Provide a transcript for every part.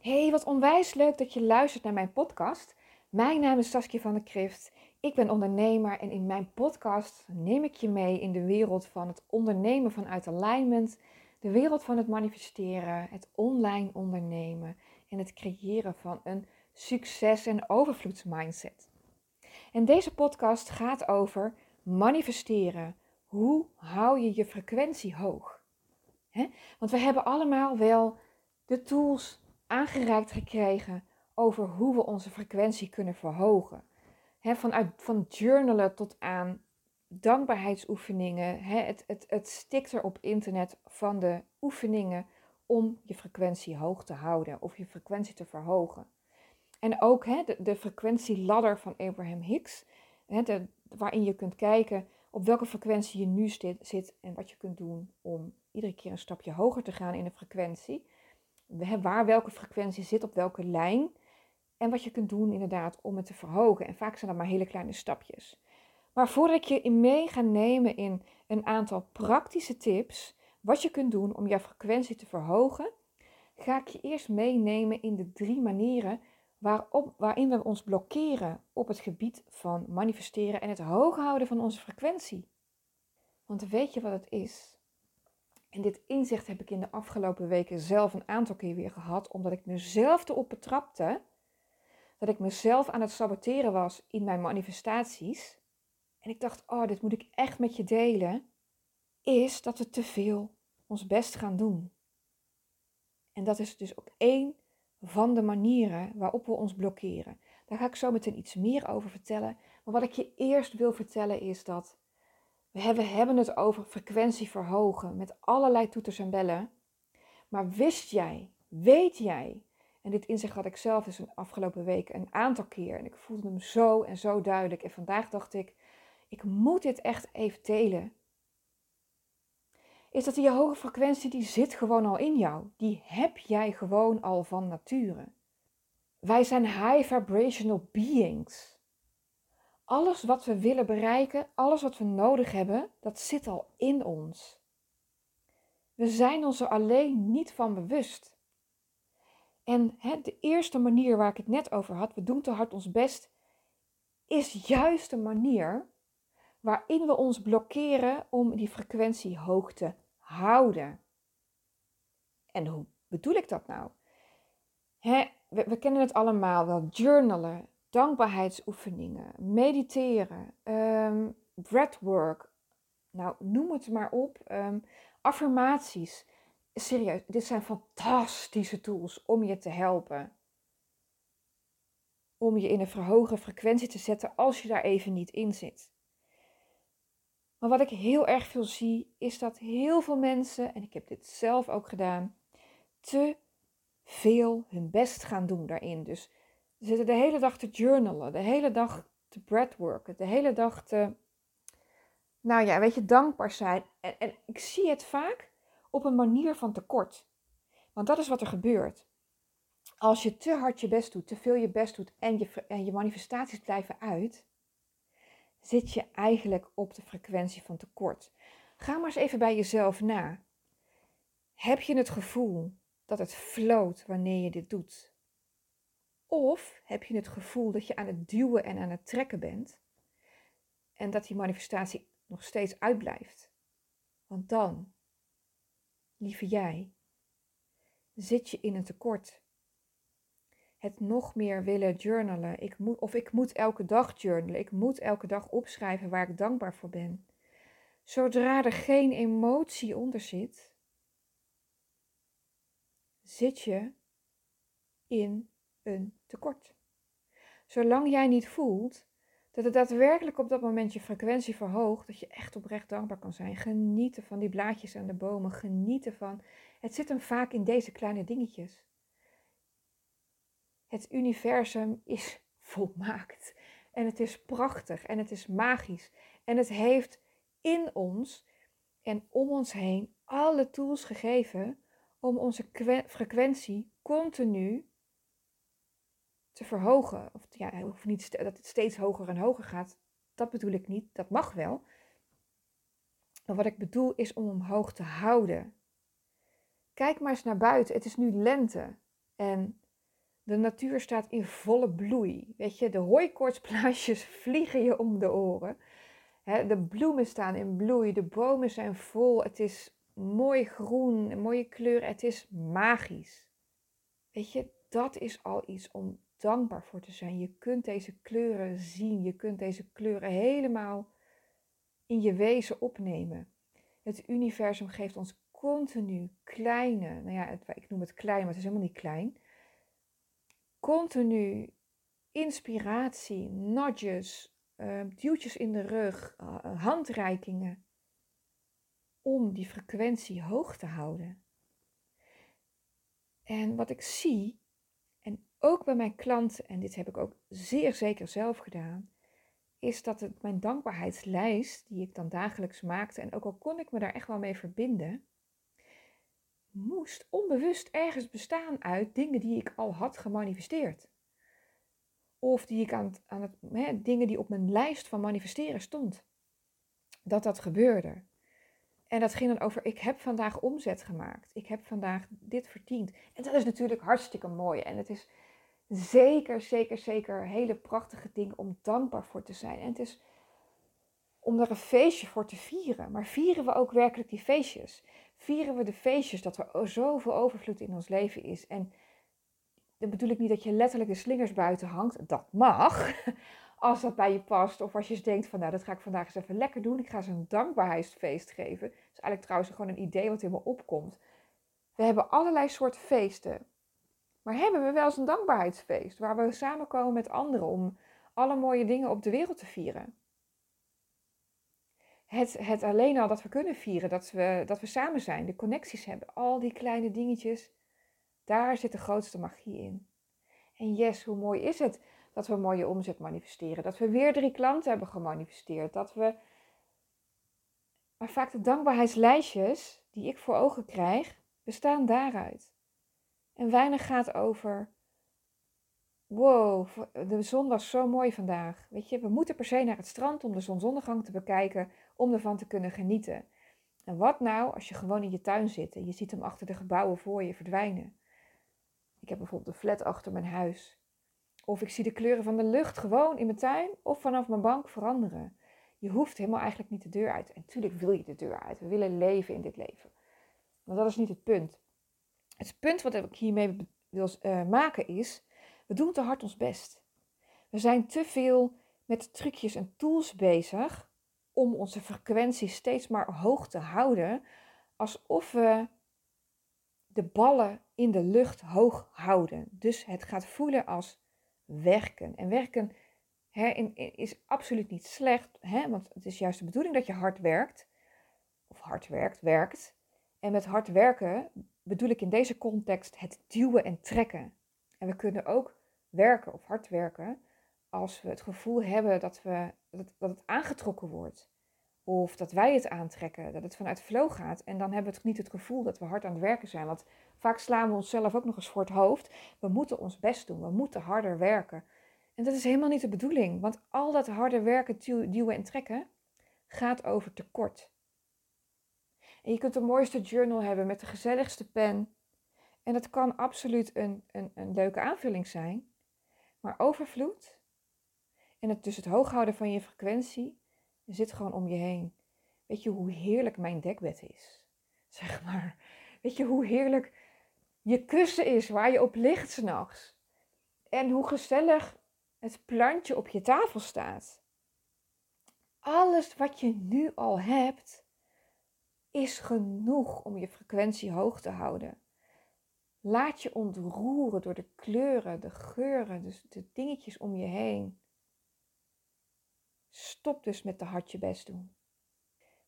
Hey, wat onwijs leuk dat je luistert naar mijn podcast. Mijn naam is Saskia van der Krift. Ik ben ondernemer en in mijn podcast neem ik je mee in de wereld van het ondernemen vanuit alignment, de wereld van het manifesteren, het online ondernemen en het creëren van een succes- en overvloedsmindset. En deze podcast gaat over manifesteren. Hoe hou je je frequentie hoog? Want we hebben allemaal wel de tools aangereikt gekregen over hoe we onze frequentie kunnen verhogen. He, vanuit, van journalen tot aan dankbaarheidsoefeningen. het, het, het stikt er op internet van de oefeningen om je frequentie hoog te houden of je frequentie te verhogen. En ook de, de frequentieladder van Abraham Hicks, de, waarin je kunt kijken op welke frequentie je nu zit en wat je kunt doen om iedere keer een stapje hoger te gaan in de frequentie waar welke frequentie zit op welke lijn. En wat je kunt doen inderdaad om het te verhogen. En vaak zijn dat maar hele kleine stapjes. Maar voordat ik je in mee ga nemen in een aantal praktische tips, wat je kunt doen om jouw frequentie te verhogen, ga ik je eerst meenemen in de drie manieren waarop, waarin we ons blokkeren op het gebied van manifesteren en het hoog houden van onze frequentie. Want weet je wat het is? En dit inzicht heb ik in de afgelopen weken zelf een aantal keer weer gehad, omdat ik mezelf erop betrapte dat ik mezelf aan het saboteren was in mijn manifestaties. En ik dacht, oh, dit moet ik echt met je delen. Is dat we te veel ons best gaan doen. En dat is dus ook één van de manieren waarop we ons blokkeren. Daar ga ik zo meteen iets meer over vertellen. Maar wat ik je eerst wil vertellen is dat we hebben het over frequentie verhogen met allerlei toeters en bellen. Maar wist jij, weet jij, en dit inzicht had ik zelf dus een afgelopen week een aantal keer en ik voelde hem zo en zo duidelijk. En vandaag dacht ik, ik moet dit echt even delen. Is dat die hoge frequentie, die zit gewoon al in jou. Die heb jij gewoon al van nature. Wij zijn high vibrational beings alles wat we willen bereiken, alles wat we nodig hebben, dat zit al in ons. We zijn ons er alleen niet van bewust. En hè, de eerste manier waar ik het net over had, we doen te hard ons best, is juist de manier waarin we ons blokkeren om die frequentie hoog te houden. En hoe bedoel ik dat nou? Hè, we, we kennen het allemaal wel, journalen, dankbaarheidsoefeningen, mediteren, um, breathwork, nou noem het maar op, ehm, affirmaties. Serieus, dit zijn fantastische tools om je te helpen. Om je in een verhoogde frequentie te zetten als je daar even niet in zit. Maar wat ik heel erg veel zie, is dat heel veel mensen, en ik heb dit zelf ook gedaan, te veel hun best gaan doen daarin. Dus ze zitten de hele dag te journalen, de hele dag te breathworken, de hele dag te, nou ja, weet je, dankbaar zijn. En, en ik zie het vaak op een manier van tekort. Want dat is wat er gebeurt. Als je te hard je best doet, te veel je best doet en je, en je manifestaties blijven uit, zit je eigenlijk op de frequentie van tekort. Ga maar eens even bij jezelf na. Heb je het gevoel dat het floot wanneer je dit doet? Of heb je het gevoel dat je aan het duwen en aan het trekken bent en dat die manifestatie nog steeds uitblijft? Want dan, lieve jij, zit je in een tekort. Het nog meer willen journalen. Ik moet, of ik moet elke dag journalen. Ik moet elke dag opschrijven waar ik dankbaar voor ben. Zodra er geen emotie onder zit, zit je in een tekort. Zolang jij niet voelt dat het daadwerkelijk op dat moment je frequentie verhoogt, dat je echt oprecht dankbaar kan zijn. Genieten van die blaadjes aan de bomen, genieten van. Het zit hem vaak in deze kleine dingetjes. Het universum is volmaakt en het is prachtig en het is magisch en het heeft in ons en om ons heen alle tools gegeven om onze frequentie continu verhogen. Of ja, hoeft niet dat het steeds hoger en hoger gaat. Dat bedoel ik niet. Dat mag wel. Maar wat ik bedoel is om omhoog te houden. Kijk maar eens naar buiten. Het is nu lente. En De natuur staat in volle bloei. Weet je, de hooikoortsplaatjes vliegen je om de oren. de bloemen staan in bloei, de bomen zijn vol. Het is mooi groen, mooie kleur. Het is magisch. Weet je, dat is al iets om dankbaar voor te zijn. Je kunt deze kleuren zien. Je kunt deze kleuren helemaal in je wezen opnemen. Het universum geeft ons continu kleine, nou ja, ik noem het klein, maar het is helemaal niet klein. Continu inspiratie, nudges, uh, duwtjes in de rug, uh, handreikingen. Om die frequentie hoog te houden. En wat ik zie, ook bij mijn klanten, en dit heb ik ook zeer zeker zelf gedaan, is dat het, mijn dankbaarheidslijst, die ik dan dagelijks maakte, en ook al kon ik me daar echt wel mee verbinden, moest onbewust ergens bestaan uit dingen die ik al had gemanifesteerd. Of die ik aan, aan het, dingen die op mijn lijst van manifesteren stond. Dat dat gebeurde. En dat ging dan over, ik heb vandaag omzet gemaakt. Ik heb vandaag dit verdiend. En dat is natuurlijk hartstikke mooi. En het is zeker, zeker, zeker hele prachtige dingen om dankbaar voor te zijn. En het is om er een feestje voor te vieren. Maar vieren we ook werkelijk die feestjes? Vieren we de feestjes dat er zoveel overvloed in ons leven is? En dan bedoel ik niet dat je letterlijk de slingers buiten hangt. Dat mag. Als dat bij je past. Of als je denkt van nou dat ga ik vandaag eens even lekker doen. Ik ga ze een dankbaarheidsfeest geven. Dat is eigenlijk trouwens gewoon een idee wat in me opkomt. We hebben allerlei soorten feesten. Maar hebben we wel eens een dankbaarheidsfeest waar we samenkomen met anderen om alle mooie dingen op de wereld te vieren? Het, het alleen al dat we kunnen vieren, dat we, dat we samen zijn, de connecties hebben, al die kleine dingetjes, daar zit de grootste magie in. En yes, hoe mooi is het dat we mooie omzet manifesteren, dat we weer drie klanten hebben gemanifesteerd, dat we. Maar vaak de dankbaarheidslijstjes die ik voor ogen krijg, bestaan daaruit. En weinig gaat over, wow, de zon was zo mooi vandaag. Weet je, we moeten per se naar het strand om de zonsondergang te bekijken, om ervan te kunnen genieten. En wat nou als je gewoon in je tuin zit en je ziet hem achter de gebouwen voor je verdwijnen? Ik heb bijvoorbeeld een flat achter mijn huis. Of ik zie de kleuren van de lucht gewoon in mijn tuin of vanaf mijn bank veranderen. Je hoeft helemaal eigenlijk niet de deur uit. En natuurlijk wil je de deur uit. We willen leven in dit leven. Maar dat is niet het punt. Het punt wat ik hiermee wil uh, maken is, we doen te hard ons best. We zijn te veel met trucjes en tools bezig om onze frequentie steeds maar hoog te houden, alsof we de ballen in de lucht hoog houden. Dus het gaat voelen als werken. En werken hè, is absoluut niet slecht, hè, want het is juist de bedoeling dat je hard werkt, of hard werkt, werkt. En met hard werken bedoel ik in deze context het duwen en trekken. En we kunnen ook werken of hard werken als we het gevoel hebben dat, we, dat, het, dat het aangetrokken wordt. Of dat wij het aantrekken, dat het vanuit flow gaat. En dan hebben we niet het gevoel dat we hard aan het werken zijn. Want vaak slaan we onszelf ook nog eens voor het hoofd. We moeten ons best doen, we moeten harder werken. En dat is helemaal niet de bedoeling. Want al dat harde werken, duwen en trekken gaat over tekort. En je kunt de mooiste journal hebben met de gezelligste pen. En dat kan absoluut een, een, een leuke aanvulling zijn. Maar overvloed en het, dus het hooghouden van je frequentie zit gewoon om je heen. Weet je hoe heerlijk mijn dekbed is? Zeg maar. Weet je hoe heerlijk je kussen is waar je op ligt s'nachts? En hoe gezellig het plantje op je tafel staat. Alles wat je nu al hebt, is genoeg om je frequentie hoog te houden. Laat je ontroeren door de kleuren, de geuren, dus de dingetjes om je heen. Stop dus met de hartje best doen.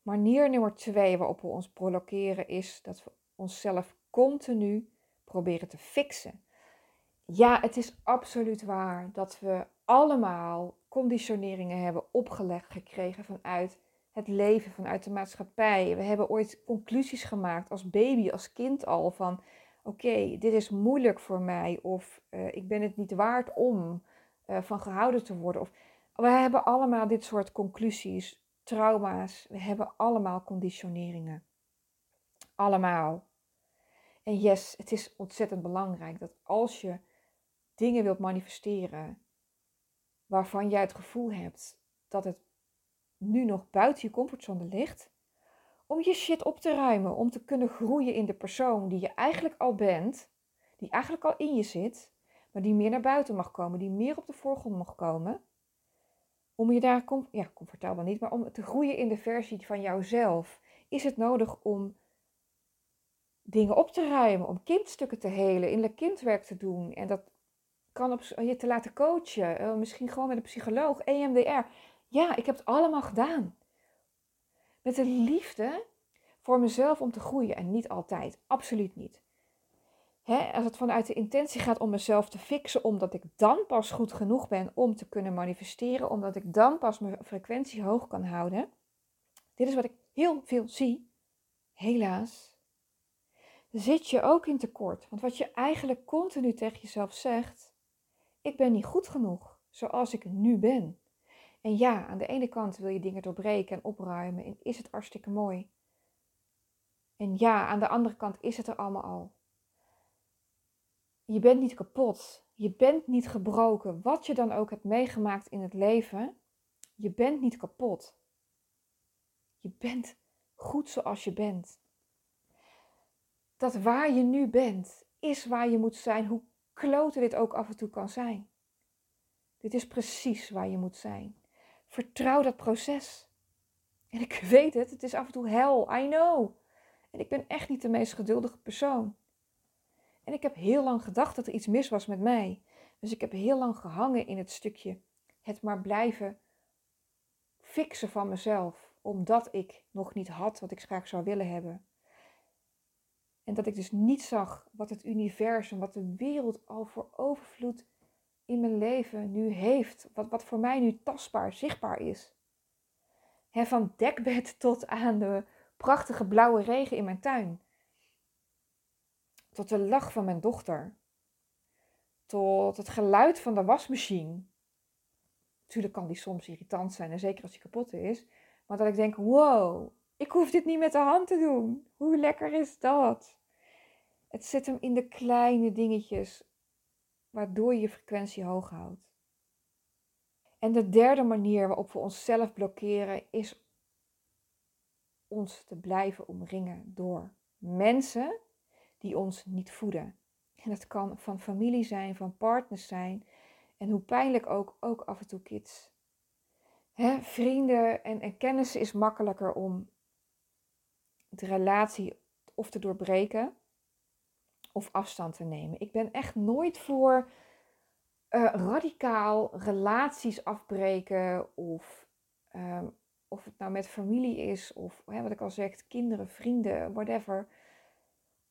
Manier nummer twee waarop we ons blokkeren is dat we onszelf continu proberen te fixen. Ja, het is absoluut waar dat we allemaal conditioneringen hebben opgelegd gekregen vanuit het leven vanuit de maatschappij. We hebben ooit conclusies gemaakt als baby, als kind al van oké, dit is moeilijk voor mij of uh, ik ben het niet waard om uh, van gehouden te worden. Of, we hebben allemaal dit soort conclusies, trauma's, we hebben allemaal conditioneringen. Allemaal. En yes, het is ontzettend belangrijk dat als je dingen wilt manifesteren waarvan jij het gevoel hebt dat het nu nog buiten je comfortzone ligt, om je shit op te ruimen, om te kunnen groeien in de persoon die je eigenlijk al bent, die eigenlijk al in je zit, maar die meer naar buiten mag komen, die meer op de voorgrond mag komen, om je daar ja, comfortabel niet, maar om te groeien in de versie van jouzelf, is het nodig om dingen op te ruimen, om kindstukken te helen, innerlijk kindwerk te doen. En dat kan op je te laten coachen, eh, misschien gewoon met een psycholoog, EMDR. Ja, ik heb het allemaal gedaan. Met de liefde voor mezelf om te groeien en niet altijd, absoluut niet. als het vanuit de intentie gaat om mezelf te fixen, omdat ik dan pas goed genoeg ben om te kunnen manifesteren, omdat ik dan pas mijn frequentie hoog kan houden. Dit is wat ik heel veel zie. Helaas zit je ook in tekort. Want wat je eigenlijk continu tegen jezelf zegt, ik ben niet goed genoeg zoals ik nu ben. En ja, aan de ene kant wil je dingen doorbreken en opruimen en is het hartstikke mooi. En ja, aan de andere kant is het er allemaal al. Je bent niet kapot. Je bent niet gebroken. Wat je dan ook hebt meegemaakt in het leven, je bent niet kapot. Je bent goed zoals je bent. Dat waar je nu bent, is waar je moet zijn, hoe klote dit ook af en toe kan zijn. Dit is precies waar je moet zijn. Vertrouw dat proces. En ik weet het, het is af en toe hel, I know. En ik ben echt niet de meest geduldige persoon. En ik heb heel lang gedacht dat er iets mis was met mij. Dus ik heb heel lang gehangen in het stukje het maar blijven fixen van mezelf, omdat ik nog niet had wat ik graag zou willen hebben. En dat ik dus niet zag wat het universum, wat de wereld al voor overvloed in mijn leven nu heeft. Wat, wat voor mij nu tastbaar, zichtbaar is. van dekbed tot aan de prachtige blauwe regen in mijn tuin. Tot de lach van mijn dochter. Tot het geluid van de wasmachine. Natuurlijk kan die soms irritant zijn, en zeker als die kapot is. Maar dat ik denk, wow, ik hoef dit niet met de hand te doen. Hoe lekker is dat? Het zit hem in de kleine dingetjes waardoor je je frequentie hoog houdt. En de derde manier waarop we onszelf blokkeren is ons te blijven omringen door mensen die ons niet voeden. En dat kan van familie zijn, van partners zijn en hoe pijnlijk ook, ook af en toe kids. vrienden en, en kennissen is makkelijker om de relatie of te doorbreken of afstand te nemen. Ik ben echt nooit voor uh, radicaal relaties afbreken of ehm, of het nou met familie is of hè, wat ik al zeg, kinderen, vrienden, whatever.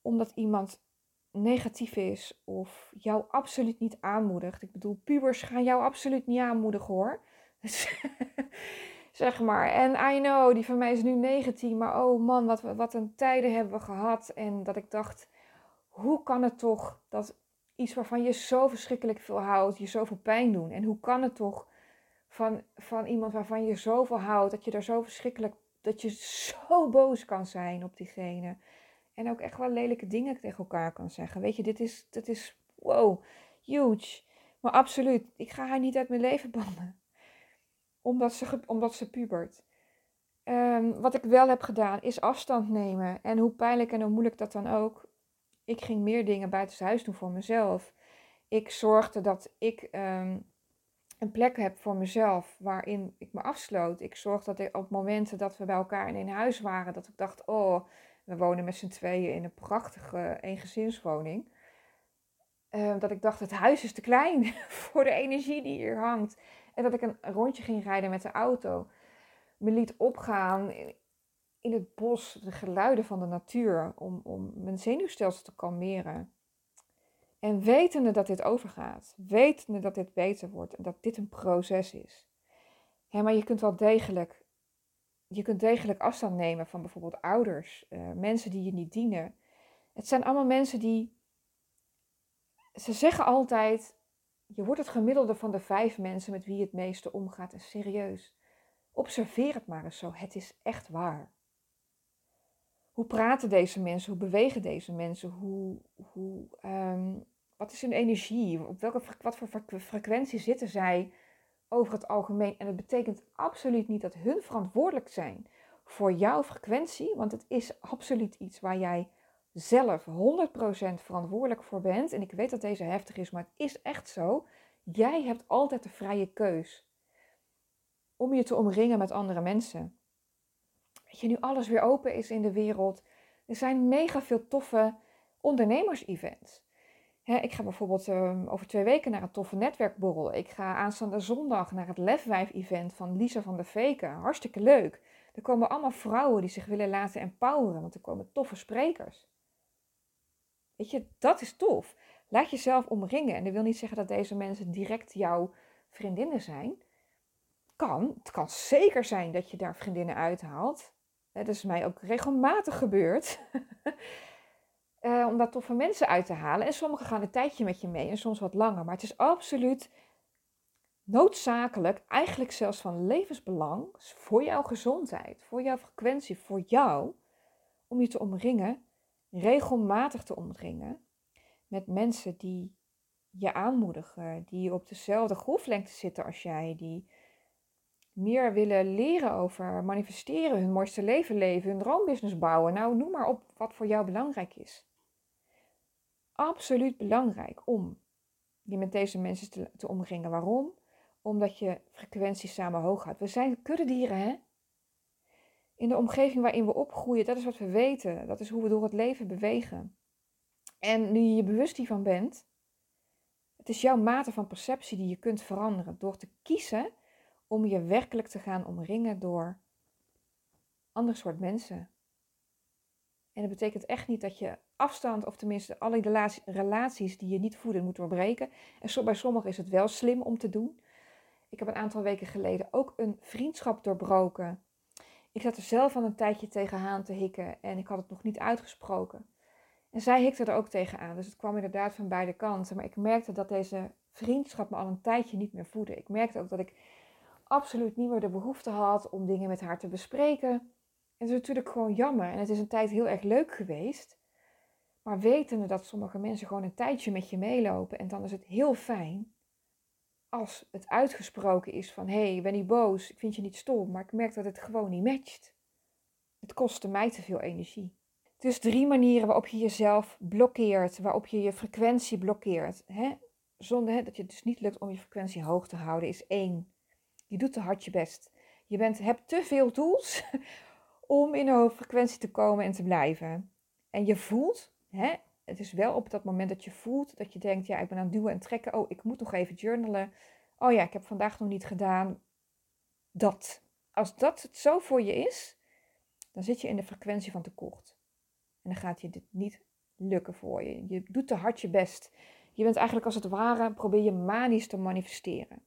Omdat iemand negatief is of jou absoluut niet aanmoedigt. Ik bedoel, pubers gaan jou absoluut niet aanmoedigen hoor. zeg maar. En I know, die van mij is nu 19, maar oh man, wat, wat een tijden hebben we gehad. En dat ik dacht, hoe kan het toch dat iets waarvan je zo verschrikkelijk veel houdt, je zoveel pijn doen? En hoe kan het toch van, van iemand waarvan je zoveel houdt, dat je daar zo verschrikkelijk, dat je zo boos kan zijn op diegene? En ook echt wel lelijke dingen tegen elkaar kan zeggen. Weet je, dit is, dit is wow, huge. Maar absoluut, ik ga haar niet uit mijn leven bannen. Omdat ze, omdat ze pubert. Um, wat ik wel heb gedaan, is afstand nemen. En hoe pijnlijk en hoe moeilijk dat dan ook. Ik ging meer dingen buiten huis doen voor mezelf. Ik zorgde dat ik um, een plek heb voor mezelf waarin ik me afsloot. Ik zorgde dat ik op momenten dat we bij elkaar in een huis waren, dat ik dacht, oh, we wonen met z'n tweeën in een prachtige eengezinswoning. Uh, dat ik dacht, het huis is te klein voor de energie die hier hangt. En dat ik een rondje ging rijden met de auto. Me liet opgaan in het bos, de geluiden van de natuur, om, om mijn zenuwstelsel te kalmeren. En wetende dat dit overgaat, wetende dat dit beter wordt en dat dit een proces is. Ja, maar je kunt wel degelijk, je kunt degelijk afstand nemen van bijvoorbeeld ouders, uh, mensen die je niet dienen. Het zijn allemaal mensen die, ze zeggen altijd, je wordt het gemiddelde van de vijf mensen met wie je het meeste omgaat. En serieus, observeer het maar eens zo, het is echt waar. Hoe praten deze mensen? Hoe bewegen deze mensen? Hoe, hoe um, Wat is hun energie? Op welke, wat voor frequentie zitten zij over het algemeen? En dat betekent absoluut niet dat hun verantwoordelijk zijn voor jouw frequentie, want het is absoluut iets waar jij zelf 100% verantwoordelijk voor bent. En ik weet dat deze heftig is, maar het is echt zo. Jij hebt altijd de vrije keus om je te omringen met andere mensen. Weet je, nu alles weer open is in de wereld, er zijn mega veel toffe ondernemers-events. ik ga bijvoorbeeld ehm, over twee weken naar een toffe netwerkborrel. Ik ga aanstaande zondag naar het Lefwijf-event van Lisa van der Veken. Hartstikke leuk. Er komen allemaal vrouwen die zich willen laten empoweren, want er komen toffe sprekers. Weet je, dat is tof. Laat jezelf omringen. En dat wil niet zeggen dat deze mensen direct jouw vriendinnen zijn. Kan. Het kan zeker zijn dat je daar vriendinnen uithaalt. Dat is mij ook regelmatig gebeurd. uh, om daar toffe mensen uit te halen. En sommigen gaan een tijdje met je mee en soms wat langer. Maar het is absoluut noodzakelijk, eigenlijk zelfs van levensbelang voor jouw gezondheid, voor jouw frequentie, voor jou, om je te omringen, regelmatig te omringen met mensen die je aanmoedigen, die op dezelfde golflengte zitten als jij, die meer willen leren over manifesteren, hun mooiste leven leven, hun droombusiness bouwen. Nou, noem maar op wat voor jou belangrijk is. Absoluut belangrijk om je met deze mensen te, omringen. Waarom? Omdat je frequentie samen hoog gaat. We zijn kuddedieren, hè? In de omgeving waarin we opgroeien, dat is wat we weten. Dat is hoe we door het leven bewegen. En nu je je bewust hiervan bent, het is jouw mate van perceptie die je kunt veranderen door te kiezen om je werkelijk te gaan omringen door ander soort mensen. En dat betekent echt niet dat je afstand, of tenminste alle relaties die je niet voeden, moet doorbreken. En bij sommigen is het wel slim om te doen. Ik heb een aantal weken geleden ook een vriendschap doorbroken. Ik zat er zelf al een tijdje tegenaan te hikken en ik had het nog niet uitgesproken. En zij hikte er ook tegenaan, dus het kwam inderdaad van beide kanten. Maar ik merkte dat deze vriendschap me al een tijdje niet meer voedde. Ik merkte ook dat ik absoluut niet meer de behoefte had om dingen met haar te bespreken. En het is natuurlijk gewoon jammer. En het is een tijd heel erg leuk geweest. Maar wetende dat sommige mensen gewoon een tijdje met je meelopen. En dan is het heel fijn als het uitgesproken is van... Hé, hey, ik ben niet boos, ik vind je niet stom. Maar ik merk dat het gewoon niet matcht. Het kostte mij te veel energie. Dus drie manieren waarop je jezelf blokkeert. Waarop je je frequentie blokkeert. Hè? Zonder hè, dat je het dus niet lukt om je frequentie hoog te houden. Is één je doet te hard je best. Je bent, hebt te veel tools om in een hoge frequentie te komen en te blijven. En je voelt, hè, het is wel op dat moment dat je voelt dat je denkt, ja, ik ben aan het duwen en trekken. Oh, ik moet nog even journalen. Oh ja, ik heb vandaag nog niet gedaan. Dat. Als dat het zo voor je is, dan zit je in de frequentie van tekort. En dan gaat je dit niet lukken voor je. Je doet te hard je best. Je bent eigenlijk als het ware, probeer je manisch te manifesteren.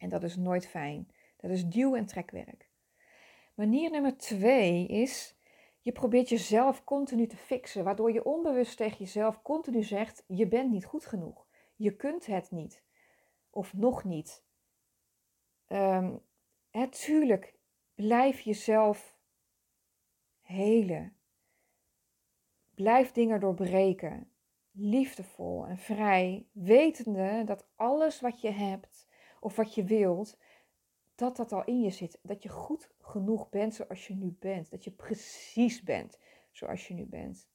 En dat is nooit fijn. Dat is duw- en trekwerk. Manier nummer twee is, je probeert jezelf continu te fixen, waardoor je onbewust tegen jezelf continu zegt, je bent niet goed genoeg. Je kunt het niet. Of nog niet. Um, tuurlijk, blijf jezelf helen. Blijf dingen doorbreken. Liefdevol en vrij, wetende dat alles wat je hebt of wat je wilt, dat dat al in je zit. Dat je goed genoeg bent zoals je nu bent. Dat je precies bent zoals je nu bent.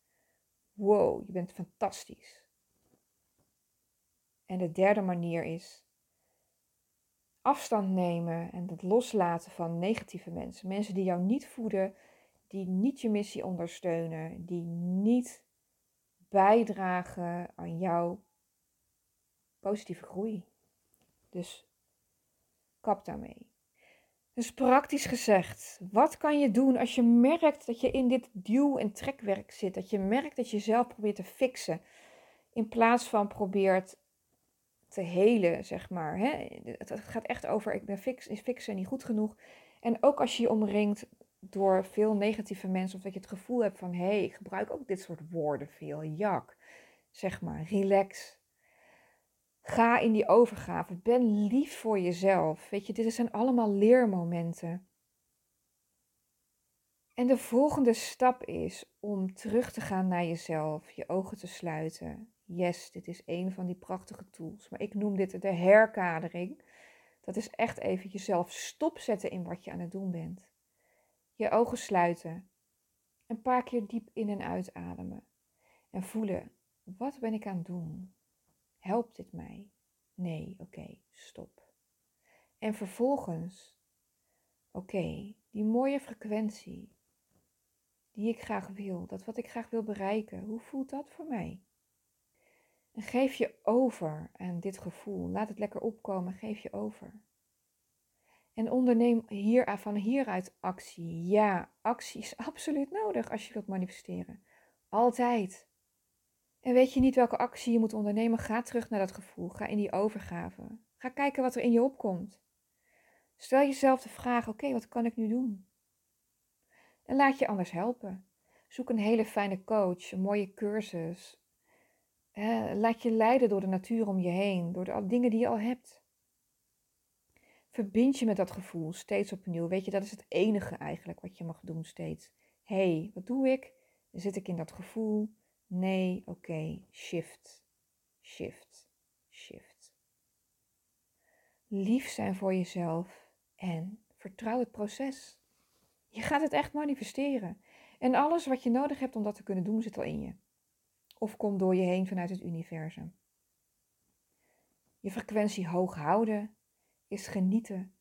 Wow, je bent fantastisch. En de derde manier is afstand nemen en het loslaten van negatieve mensen. Mensen die jou niet voeden, die niet je missie ondersteunen, die niet bijdragen aan jouw positieve groei. Dus Kap daarmee. Dus praktisch gezegd, wat kan je doen als je merkt dat je in dit duw- en trekwerk zit? Dat je merkt dat je zelf probeert te fixen. In plaats van probeert te helen, zeg maar. Hè? Het gaat echt over, ik ben fix, is fixen niet goed genoeg. En ook als je je omringt door veel negatieve mensen, of dat je het gevoel hebt van, hé, hey, ik gebruik ook dit soort woorden veel, jak. Zeg maar, relax, Ga in die overgave. Ben lief voor jezelf. Weet je, dit zijn allemaal leermomenten. En de volgende stap is om terug te gaan naar jezelf, je ogen te sluiten Yes, dit is een van die prachtige tools. Maar ik noem dit de herkadering. Dat is echt even jezelf stopzetten in wat je aan het doen bent. Je ogen sluiten. Een paar keer diep in en uitademen. En voelen, wat ben ik aan het doen? Helpt dit mij? Nee, oké, stop. En vervolgens, oké, die mooie frequentie die ik graag wil, dat wat ik graag wil bereiken, hoe voelt dat voor mij? En geef je over aan dit gevoel. Laat het lekker opkomen, geef je over. En onderneem hier, van hieruit actie. Ja, actie is absoluut nodig als je wilt manifesteren. Altijd. En weet je niet welke actie je moet ondernemen? Ga terug naar dat gevoel. Ga in die overgave. Ga kijken wat er in je opkomt. Stel jezelf de vraag: oké, wat kan ik nu doen? En laat je anders helpen. Zoek een hele fijne coach, een mooie cursus. laat je leiden door de natuur om je heen, door de dingen die je al hebt. Verbind je met dat gevoel steeds opnieuw. Weet je, dat is het enige eigenlijk wat je mag doen steeds. Hé, hey, wat doe ik? Zit ik in dat gevoel? Nee, oké, shift, shift, shift. Lief zijn voor jezelf en vertrouw het proces. Je gaat het echt manifesteren. En alles wat je nodig hebt om dat te kunnen doen, zit al in je. Of komt door je heen vanuit het universum. Je frequentie hoog houden is genieten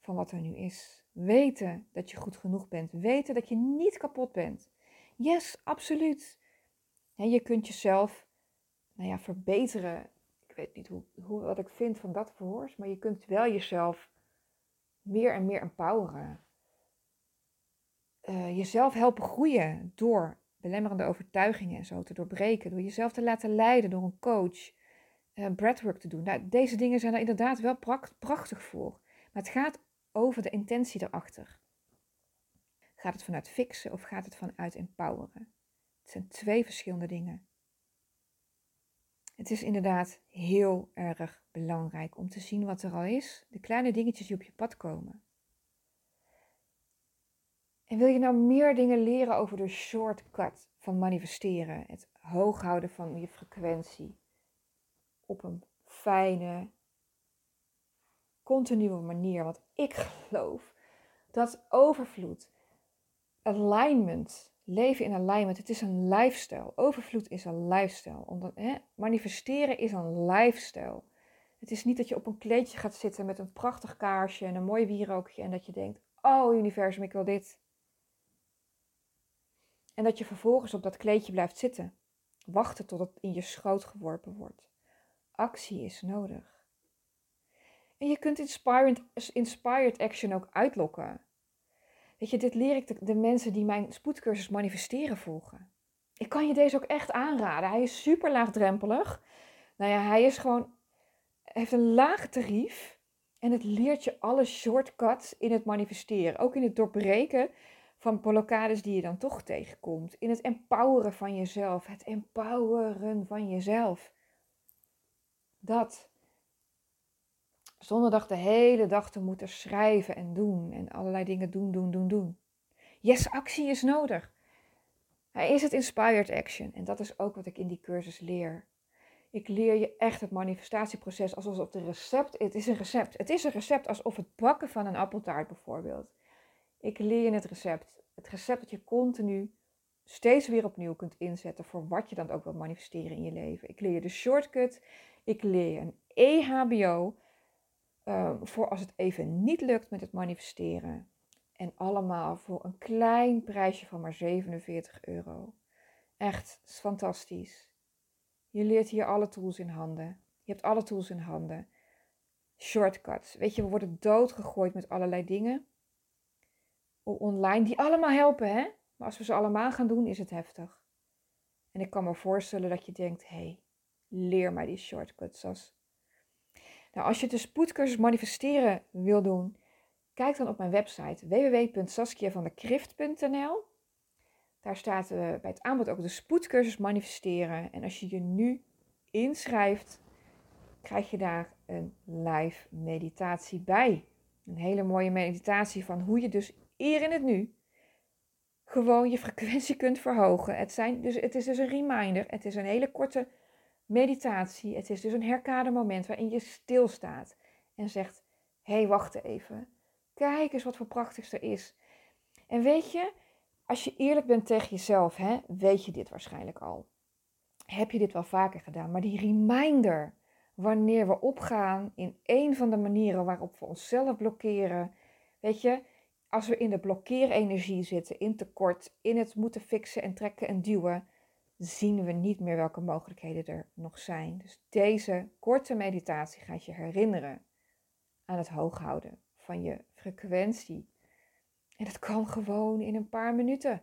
van wat er nu is. Weten dat je goed genoeg bent. Weten dat je niet kapot bent. Yes, absoluut. En je kunt jezelf nou ja, verbeteren. Ik weet niet hoe, hoe, wat ik vind van dat verhoors, maar je kunt wel jezelf meer en meer empoweren. Uh, jezelf helpen groeien door belemmerende overtuigingen en zo te doorbreken. Door jezelf te laten leiden door een coach. Uh, breathwork te doen. Nou, deze dingen zijn er inderdaad wel prachtig voor. Maar het gaat over de intentie erachter. Gaat het vanuit fixen of gaat het vanuit empoweren? Het zijn twee verschillende dingen. Het is inderdaad heel erg belangrijk om te zien wat er al is, de kleine dingetjes die op je pad komen. En wil je nou meer dingen leren over de shortcut van manifesteren, het hoog houden van je frequentie op een fijne, continue manier? Want ik geloof dat overvloed, alignment, leven in alignment, het is een lifestyle. Overvloed is een lifestyle. Omdat, hè, manifesteren is een lifestyle. Het is niet dat je op een kleedje gaat zitten met een prachtig kaarsje en een mooi wierookje en dat je denkt, oh universum, ik wil dit. En dat je vervolgens op dat kleedje blijft zitten. Wachten tot het in je schoot geworpen wordt. Actie is nodig. En je kunt inspired, inspired action ook uitlokken. Weet je, dit leer ik de, mensen die mijn spoedcursus manifesteren volgen. Ik kan je deze ook echt aanraden. Hij is super laagdrempelig. Nou ja, hij is gewoon, heeft een laag tarief. En het leert je alle shortcuts in het manifesteren. Ook in het doorbreken van blokkades die je dan toch tegenkomt. In het empoweren van jezelf. Het empoweren van jezelf. Dat. Zonder de hele dag te moeten schrijven en doen en allerlei dingen doen, doen, doen, doen. Yes, actie is nodig. Hij is het inspired action en dat is ook wat ik in die cursus leer. Ik leer je echt het manifestatieproces alsof het recept, het is een recept. Het is een recept alsof het bakken van een appeltaart bijvoorbeeld. Ik leer je het recept. Het recept dat je continu steeds weer opnieuw kunt inzetten voor wat je dan ook wilt manifesteren in je leven. Ik leer je de shortcut. Ik leer je een EHBO Ehm, voor als het even niet lukt met het manifesteren. En allemaal voor een klein prijsje van maar 47 euro. Echt fantastisch. Je leert hier alle tools in handen. Je hebt alle tools in handen. Shortcuts. Weet je, we worden doodgegooid met allerlei dingen. Online, die allemaal helpen, hè? Maar als we ze allemaal gaan doen, is het heftig. En ik kan me voorstellen dat je denkt: hé, hey, leer mij die shortcuts. Als nou, als je de spoedcursus manifesteren wil doen, kijk dan op mijn website www.saskiavandekrift.nl. Daar staat uh, bij het aanbod ook de spoedcursus manifesteren. En als je je nu inschrijft, krijg je daar een live meditatie bij. Een hele mooie meditatie van hoe je dus hier in het nu gewoon je frequentie kunt verhogen. Het, zijn dus, het is dus een reminder. Het is een hele korte meditatie. Het is dus een herkade moment waarin je stilstaat en zegt: Hé, hey, wacht even. Kijk eens wat voor prachtigs er is. En weet je, als je eerlijk bent tegen jezelf, hè, weet je dit waarschijnlijk al. Heb je dit wel vaker gedaan? Maar die reminder, wanneer we opgaan in een van de manieren waarop we onszelf blokkeren. Weet je, als we in de blokkeerenergie zitten, in tekort, in het moeten fixen en trekken en duwen, zien we niet meer welke mogelijkheden er nog zijn. Dus deze korte meditatie gaat je herinneren aan het hooghouden van je frequentie. En dat kan gewoon in een paar minuten.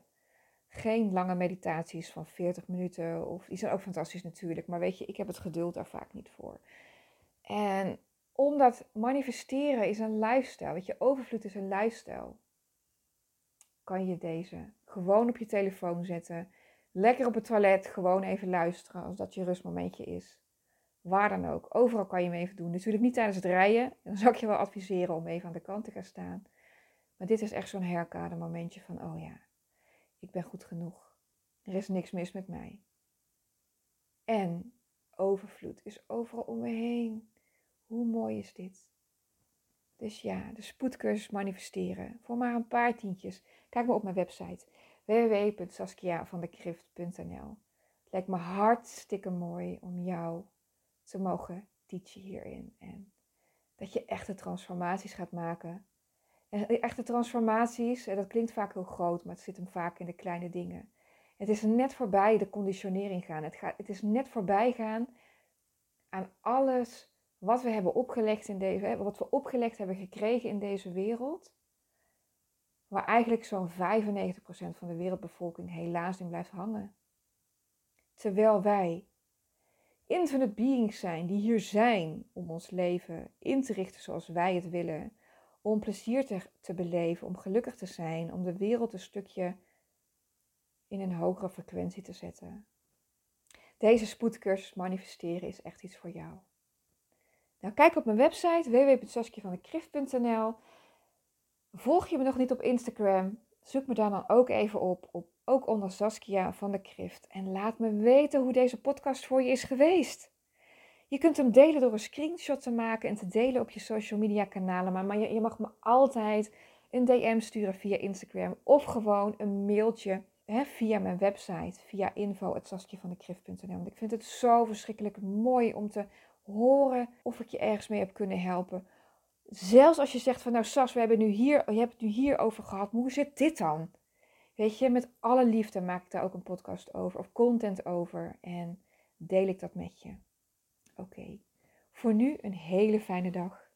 Geen lange meditaties van 40 minuten, of die zijn ook fantastisch natuurlijk, maar weet je, ik heb het geduld daar vaak niet voor. En omdat manifesteren is een lifestyle, weet je, overvloed is een lifestyle, kan je deze gewoon op je telefoon zetten. Lekker op het toilet, gewoon even luisteren als dat je rustmomentje is. Waar dan ook. Overal kan je hem even doen. Natuurlijk niet tijdens het rijden. Dan zou ik je wel adviseren om even aan de kant te gaan staan. Maar dit is echt zo'n herkade momentje van, oh ja, ik ben goed genoeg. Er is niks mis met mij. En overvloed is overal om me heen. Hoe mooi is dit? Dus ja, de spoedcursus manifesteren. Voor maar een paar tientjes. Kijk maar op mijn website www.saskiavandekrift.nl Lijkt me hartstikke mooi om jou te mogen teachen hierin. En dat je echte transformaties gaat maken. En echte transformaties, dat klinkt vaak heel groot, maar het zit hem vaak in de kleine dingen. Het is net voorbij de conditionering gaan. Het, gaat, het is net voorbij gaan aan alles wat we hebben opgelegd in deze, wat we opgelegd hebben gekregen in deze wereld. Waar eigenlijk zo'n 95% van de wereldbevolking helaas in blijft hangen. Terwijl wij infinite beings zijn die hier zijn om ons leven in te richten zoals wij het willen. Om plezier te, beleven, om gelukkig te zijn, om de wereld een stukje in een hogere frequentie te zetten. Deze spoedcursus manifesteren is echt iets voor jou. Nou, kijk op mijn website www.saskjevandekrift.nl. Volg je me nog niet op Instagram? Zoek me daar dan ook even op, op ook onder Saskia van de Krift. En laat me weten hoe deze podcast voor je is geweest. Je kunt hem delen door een screenshot te maken en te delen op je social media kanalen. Maar, maar je, mag me altijd een DM sturen via Instagram of gewoon een mailtje hè, via mijn website, via info.saskiavandekrift.nl. Want ik vind het zo verschrikkelijk mooi om te horen of ik je ergens mee heb kunnen helpen. Zelfs als je zegt van nou Sas, we hebben nu hier, je hebt het nu hier over gehad, maar hoe zit dit dan? Weet je, met alle liefde maak ik daar ook een podcast over of content over en deel ik dat met je. Oké, voor nu een hele fijne dag.